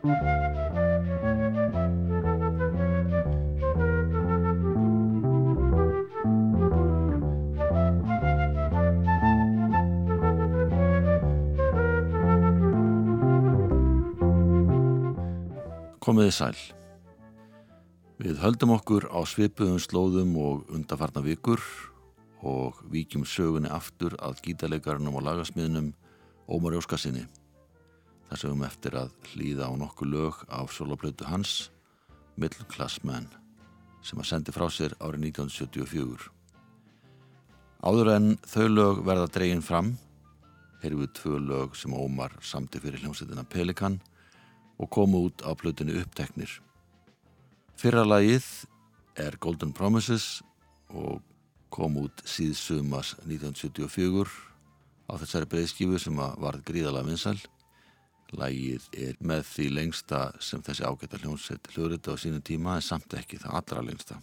Komiði sæl. Við höldum okkur á svipuðum slóðum og undarfarna vikur og víkjum sögunni aftur að gítalegarnum og lagasmiðnum Ómar Jóskasinni. Það sögum eftir að hlýða á nokkuð lög af soloplötu hans, Middle Class Man, sem að sendi frá sér árið 1974. Áður en þau lög verða dreginn fram, heyrðum við tvö lög sem Ómar samti fyrir hljómsveitina Pelikan og komu út á plötinu uppteknir. Fyrra lagið er Golden Promises og kom út síðsumas 1974 á þessari breyðskifu sem var gríðalega vinsæl. Lagið er með því lengsta sem þessi ágættar hljómsett hljóðrita á sínu tíma en samt ekki það allra lengsta.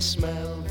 smell.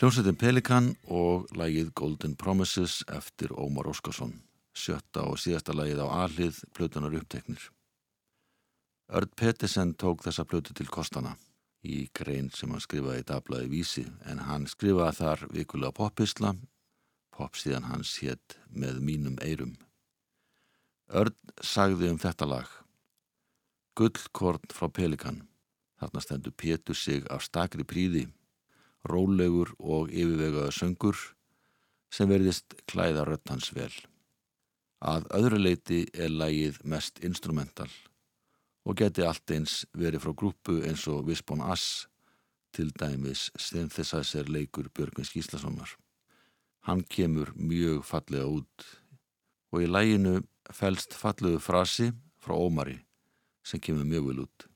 Hljómsveitin Pelikan og lagið Golden Promises eftir Ómar Óskarsson, sjötta og síðasta lagið á aðlið plötunar uppteknir. Örd Pettersen tók þessa plötu til kostana í grein sem hann skrifaði í dablaði vísi en hann skrifaði þar vikulega poppisla, pop síðan hans hétt með mínum eirum. Örd sagði um þetta lag, Gullkorn frá Pelikan, þarna stendur Pétur sig af stakri príði rólegur og yfirvegaða söngur sem verðist klæða rött hans vel. Að öðru leiti er lagið mest instrumental og geti allt eins verið frá grúpu eins og Vispon Ass til dæmis synthesizer leikur Björgvin Skíslassonar. Hann kemur mjög fallega út og í laginu fælst fallegu frasi frá Ómari sem kemur mjög vel út.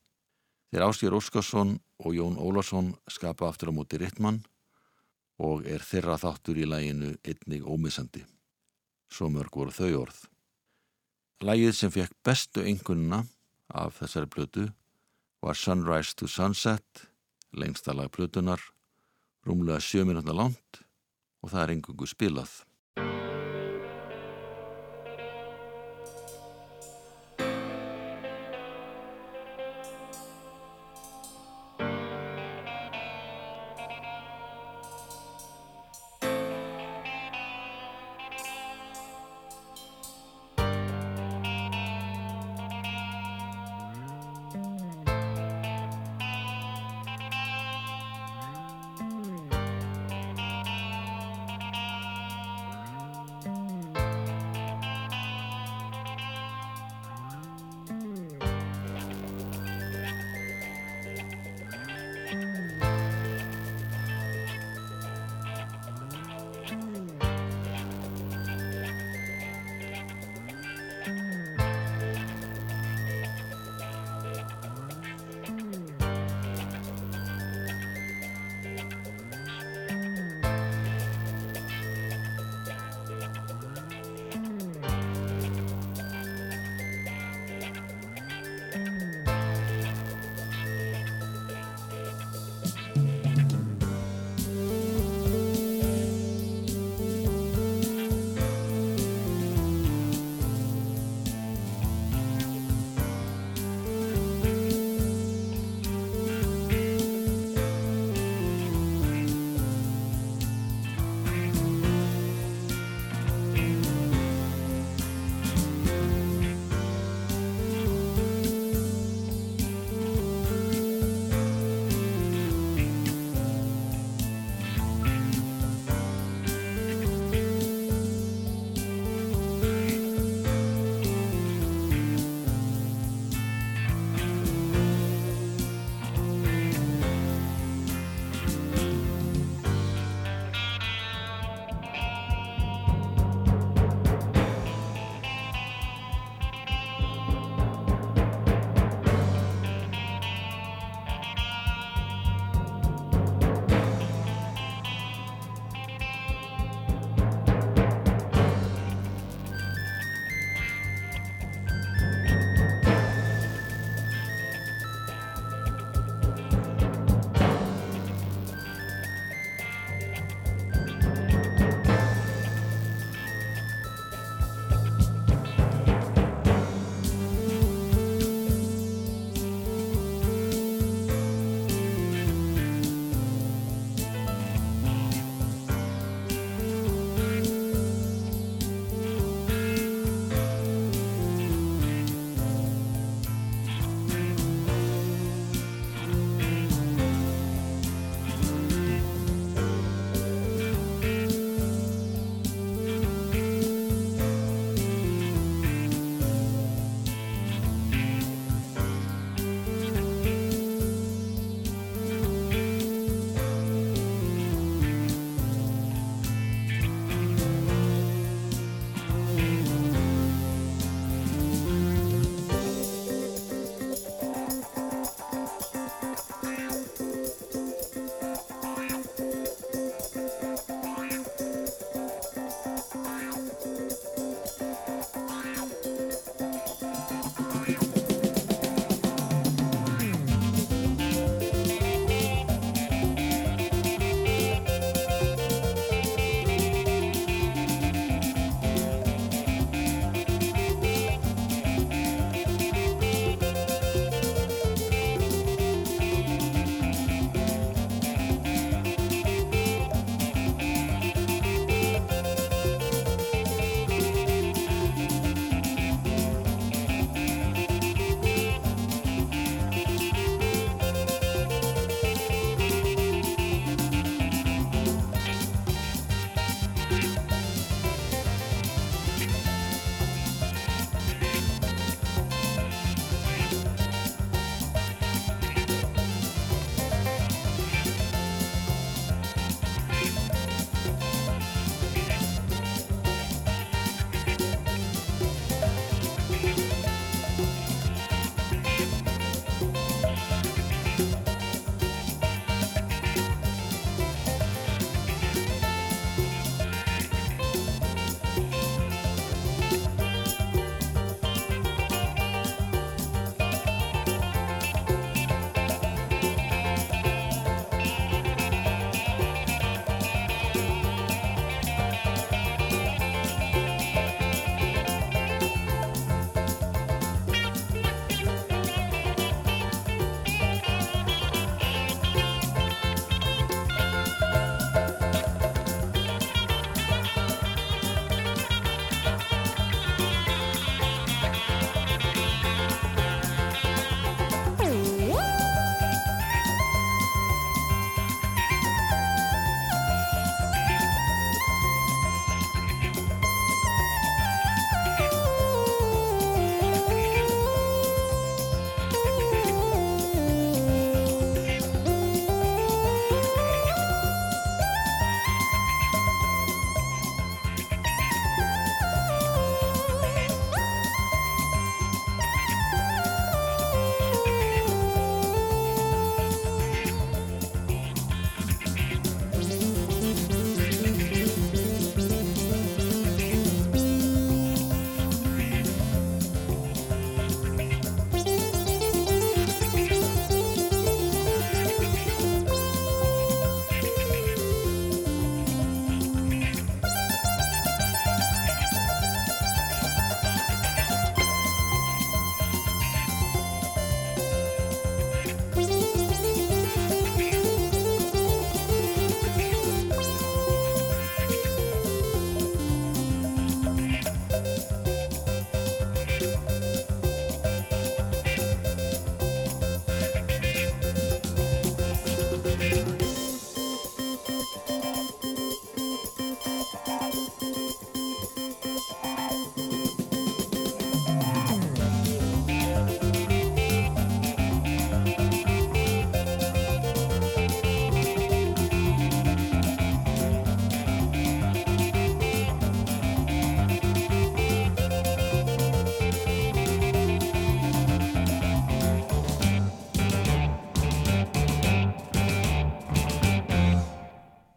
Þeir Áskjör Óskarsson og Jón Ólarsson skapa aftur á móti Rittmann og er þeirra þáttur í læginu einnig ómissandi. Svo mörg voru þau orð. Lægið sem fekk bestu einkunna af þessari plötu var Sunrise to Sunset, lengsta lag plötunar, rúmlega sjö minútna langt og það er engungu spilað.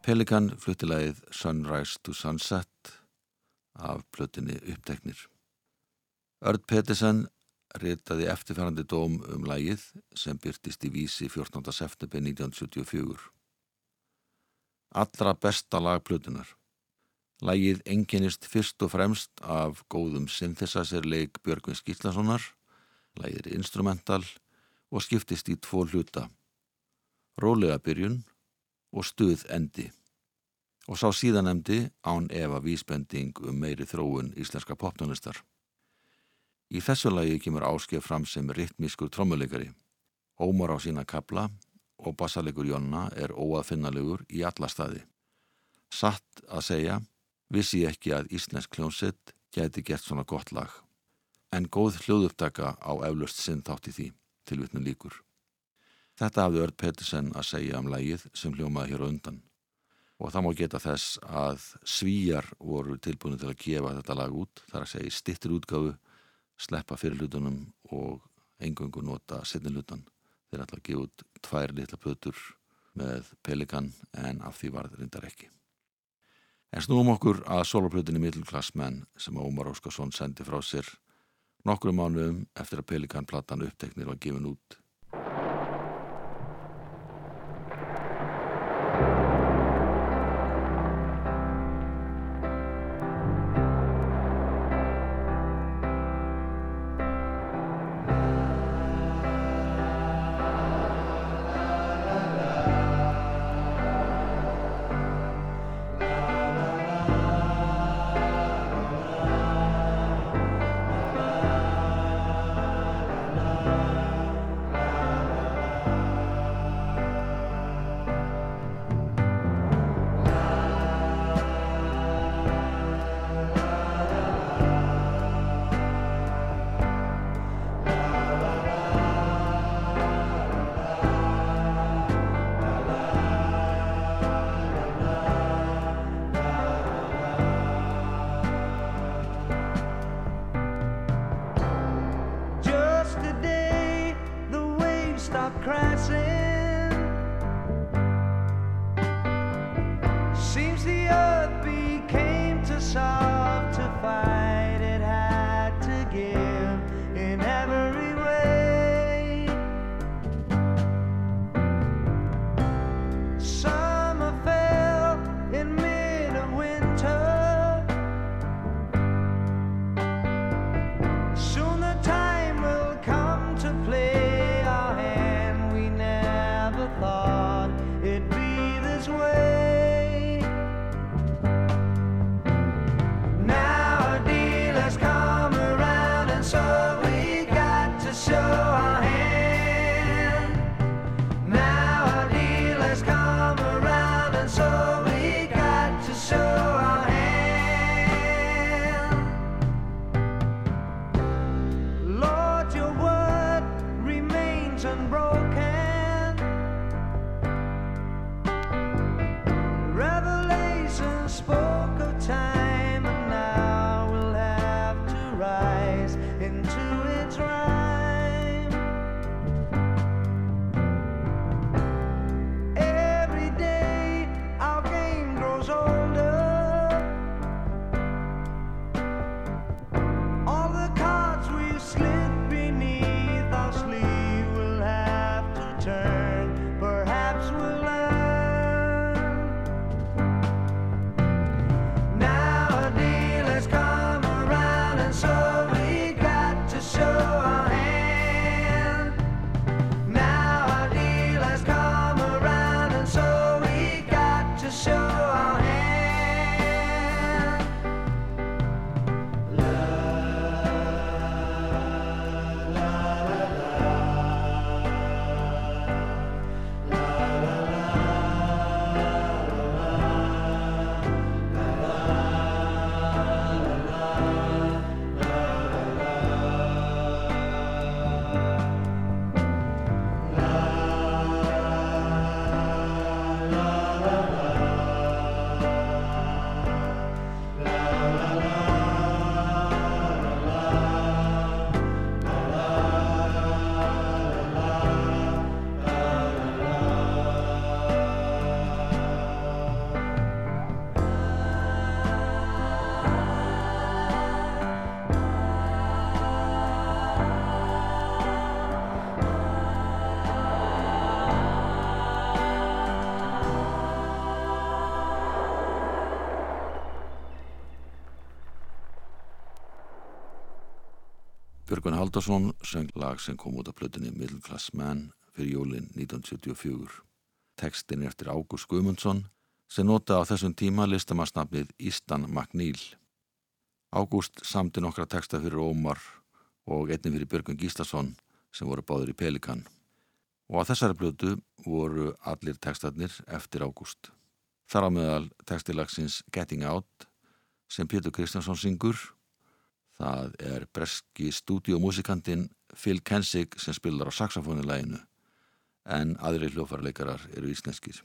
Pelikan fluttilegið Sunrise to Sunset af plötinni uppteknir. Örd Pettersen ritaði eftirfærandi dóm um lægið sem byrtist í vísi 14. september 1974. Allra besta lagplötunar. Lægið enginnist fyrst og fremst af góðum synthesizer-leik Björgvin Skýtlasonar, lægið er instrumental og skiptist í tvo hluta, rólega byrjun og stuð endi. Og sá síðanemdi án efa vísbending um meiri þróun íslenska poptónlistar. Í þessu lagi kemur áskef fram sem ritmískur trommuleikari. Ómar á sína kabla og bassalegur Jonna er óaðfinnalegur í alla staði. Satt að segja, vissi ég ekki að Íslensk kljónsett geti gert svona gott lag. En góð hljóðupptaka á eflust sinn þátt í því, til vitnum líkur. Þetta hafði Örd Pettersen að segja um lagið sem hljómaði hér undan. Og það má geta þess að svíjar voru tilbúinu til að gefa þetta lag út, þar að segja stittir útgáfu sleppa fyrir hlutunum og engungu nota setni hlutan. Þeir ætla að gefa út tvær litla plötur með pelikan en af því var það reyndar ekki. En snúum okkur að soloplötunni Middelklassmenn sem Ómar Óskarsson sendi frá sér nokkru mánuðum eftir að pelikanplatan uppteknir var gefin út Björgun Haldarsson söng lag sem kom út af plötunni Middle Class Man fyrir jólinn 1974. Tekstin er eftir Ágúst Guðmundsson sem nota á þessum tíma listamannsnafnið Ístan McNeil. Ágúst samti nokkra teksta fyrir Ómar og einnig fyrir Björgun Gíslason sem voru báður í Pelikan. Og á þessari blötu voru allir tekstarnir eftir Ágúst. Þar á meðal tekstilagsins Getting Out sem Pétur Kristjánsson syngur. Það er breski stúdiómusikantinn Phil Kensig sem spilar á saxofónileginu en aðri hljófarleikarar eru íslenskir.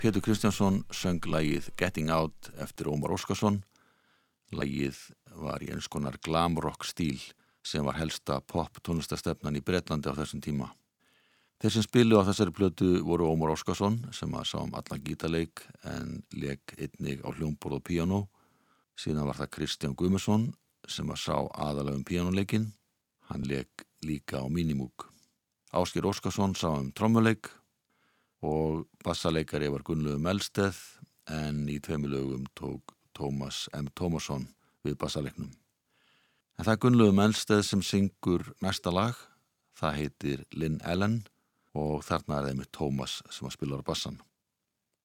Pétur Kristjánsson söng lægið Getting Out eftir Ómar Óskarsson. Lægið var í eins konar glam rock stíl sem var helsta pop tónlistastefnan í Breitlandi á þessum tíma. Þeir sem spilu á þessari blötu voru Ómar Óskarsson sem að sá um allan gítarleik en leik einnig á hljómborð og piano. Síðan var það Kristján Guðmusson sem að sá aðalega um pianoleikin. Hann leik líka á minimúk. Áskir Óskarsson sá um trommuleik og bassaleikari var Gunnlegu Melsteð en í tveimilögum tók Tómas M. Tómasson við bassaleiknum. En það er Gunnlegu Melsteð sem syngur næsta lag, það heitir Lynn Ellen og þarna er það með Tómas sem að spila á bassan.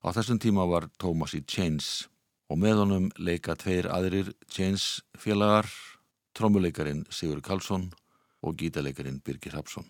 Á þessum tíma var Tómas í Chains og með honum leika tveir aðrir Chains félagar, trommuleikarin Sigur Karlsson og gítaleikarin Birgir Hapsson.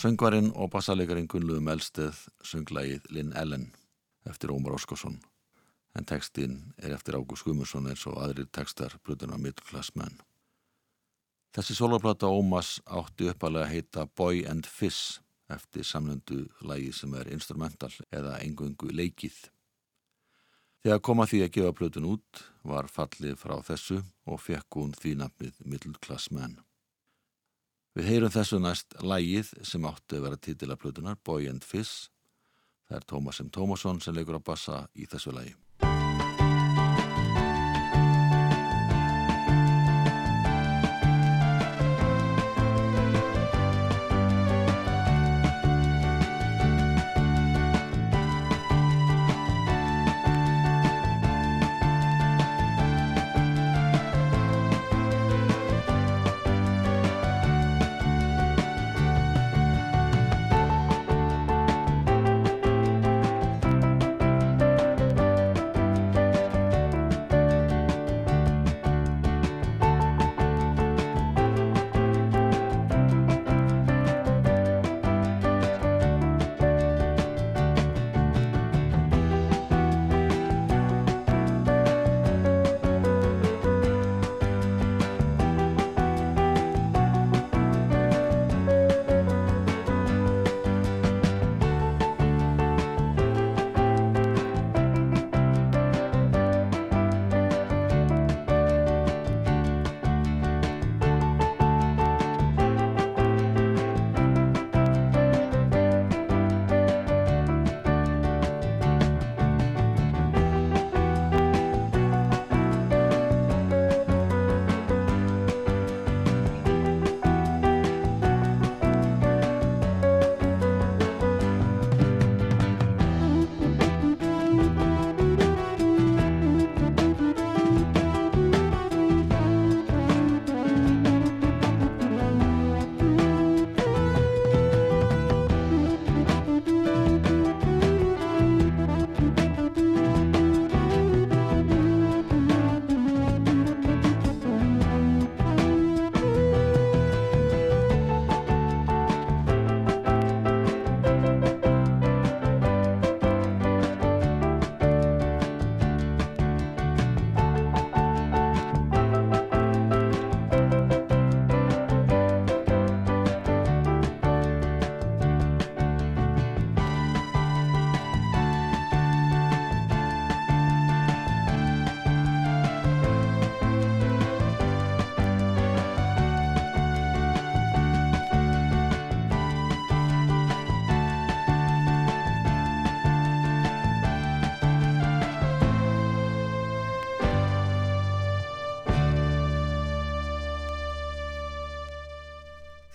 Söngvarinn og bassalegarinn Gunnluðum Elsteð sönglægið Lynn Ellen eftir Ómar Óskarsson en textin er eftir Ágúst Gumursson eins og aðrir textar brutuna Middle Class Men. Þessi soloplata Ómas átti uppalega að heita Boy and Fizz eftir samlöndu lægi sem er instrumental eða engungu leikið. Þegar koma því að gefa plötun út var fallið frá þessu og fekk hún því nafnið Middle Class Men. Við heyrum þessu næst lægið sem átti að vera titila plötunar Boy and Fizz. Það er Tómas M. Tómasson sem leikur á bassa í þessu lægi.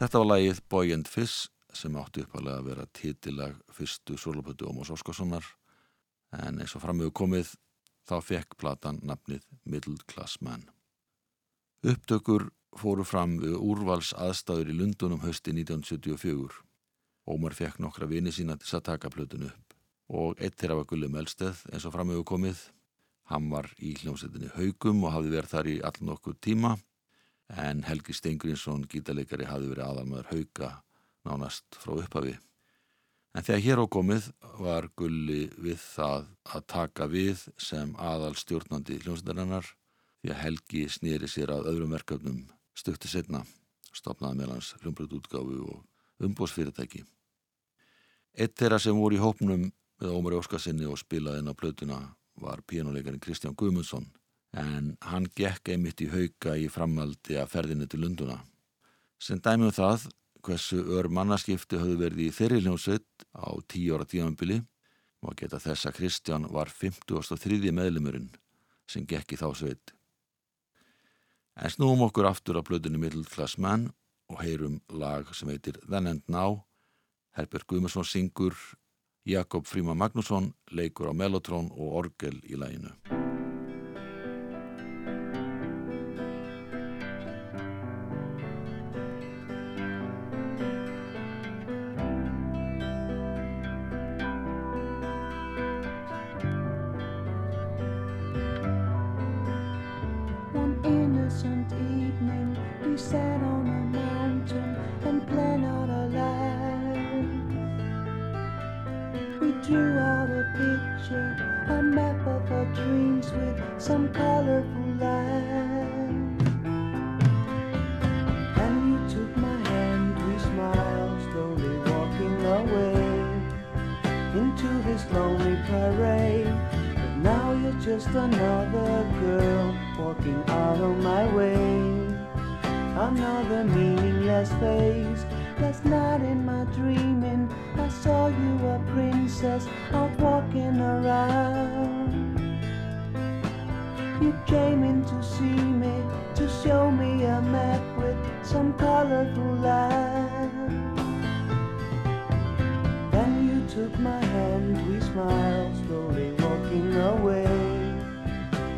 Þetta var lagið Boy and Fizz sem átti uppalega að vera titilag fyrstu solopötu Ómars Óskarssonar en eins og framöfu komið þá fekk platan nafnið Middle Class Man. Upptökur fóru fram við úrvals aðstæður í Lundunum hösti 1974. Ómar fekk nokkra vini sína til að taka plötun upp og eitt þeirra var Gulli Melsteð eins og framöfu komið. Hann var í hljómsettinni Haugum og hafði verið þar í all nokkuð tíma en Helgi Steingrinsson gítarleikari hafði verið aðalmaður hauka nánast frá upphafi. En þegar hér á komið var Gulli við það að taka við sem aðal stjórnandi hljómsdarinnar því að Helgi snýri sér að öðrum verkefnum stökti setna, stopnaði meðlans hljómbröðutgáfi og umbósfyrirtæki. Eitt þeirra sem voru í hópnum með Ómari Óskarsinni og spilaði inn á plötuna var píjánuleikarin Kristján Guðmundsson en hann gekk einmitt í hauka í framaldi að ferðinu til Lunduna. Sem dæmið um það hversu ör mannaskipti höfðu verið í þeirri hljómsveit á tíu ára tímanbili og geta þess að Kristján var 53. meðlumurinn sem gekk í þá sveit. En snúum okkur aftur á blöðinu Middle Class Man og heyrum lag sem heitir Then and Now. Herbjörg Guðmarsson syngur, Jakob Fríma Magnússon leikur á mellotrón og orgel í læginu.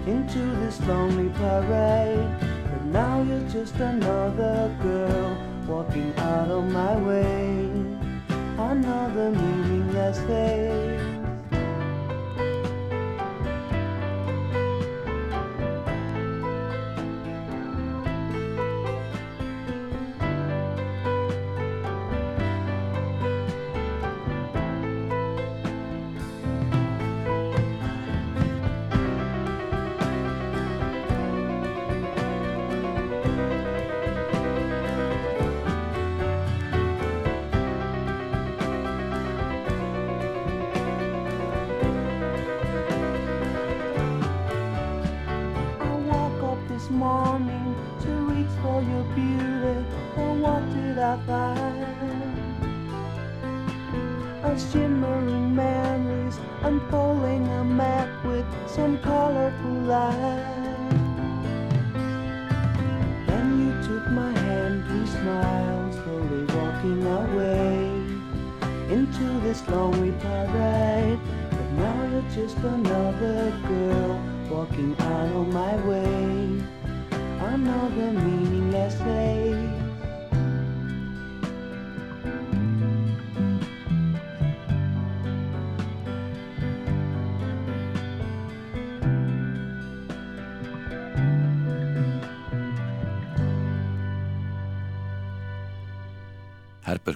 Into this lonely parade. But now you're just another girl walking out of my way, another meaningless face.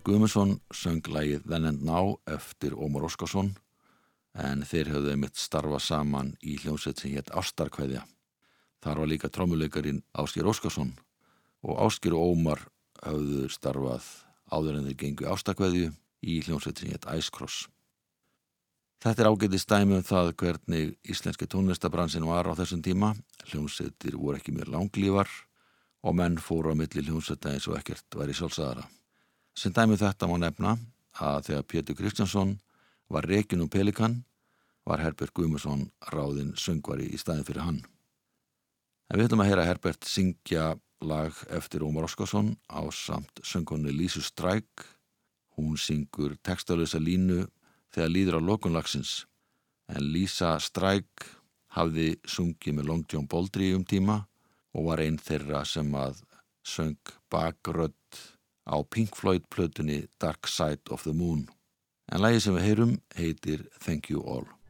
Herbert Guðmundsson söng lægið Then and Now eftir Ómar Óskarsson en þeir höfðu einmitt starfa saman í hljómsveit sem hétt Ástarkveðja. Þar var líka trómuleikarin Áskir Óskarsson og Áskir og Ómar höfðu starfað áður en þeir gengu í Ástarkveðju í hljómsveit sem hétt Æskross. Þetta er ágætið stæmi um það hvernig íslenski tónlistabransin var á þessum tíma. Hljómsveitir voru ekki mjög langlífar og menn fóru á milli hljómsveita eins og ekkert væri sjálfsagara. Sem dæmi um þetta má nefna að þegar Pétur Kristjánsson var rekin um Pelikan var Herbert Guðmusson ráðinn söngvari í staðin fyrir hann. En við ætlum að heyra Herbert syngja lag eftir Ómar Óskarsson á samt söngkonni Lísu Stræk. Hún syngur textalösa línu þegar líður á lokunlagsins en Lísa Stræk hafði sungið með Long John Baldry um tíma og var einn þeirra sem að söng bakrödd á Pink Floyd plötunni Dark Side of the Moon. En lægi sem við heyrum heitir Thank You All.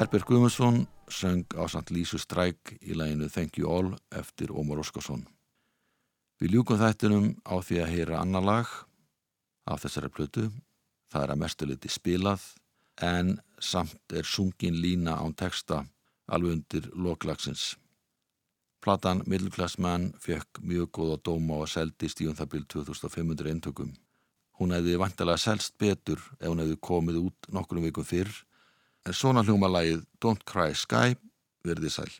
Herbert Guðmundsson söng á Sant Lísu Stræk í læginu Thank You All eftir Ómar Óskarsson. Við ljúkum þættinum á því að heyra annar lag af þessari plötu. Það er að mestuliti spilað en samt er sungin lína án texta alveg undir loklagsins. Platan Man fekk mjög góða dóma og seldist í um það byrj 2500 eintökum. Hún hefði vantilega selst betur ef hún hefði komið út nokkrum vikum fyrr Svona hljóma lagið Don't Cry Sky verði sæl.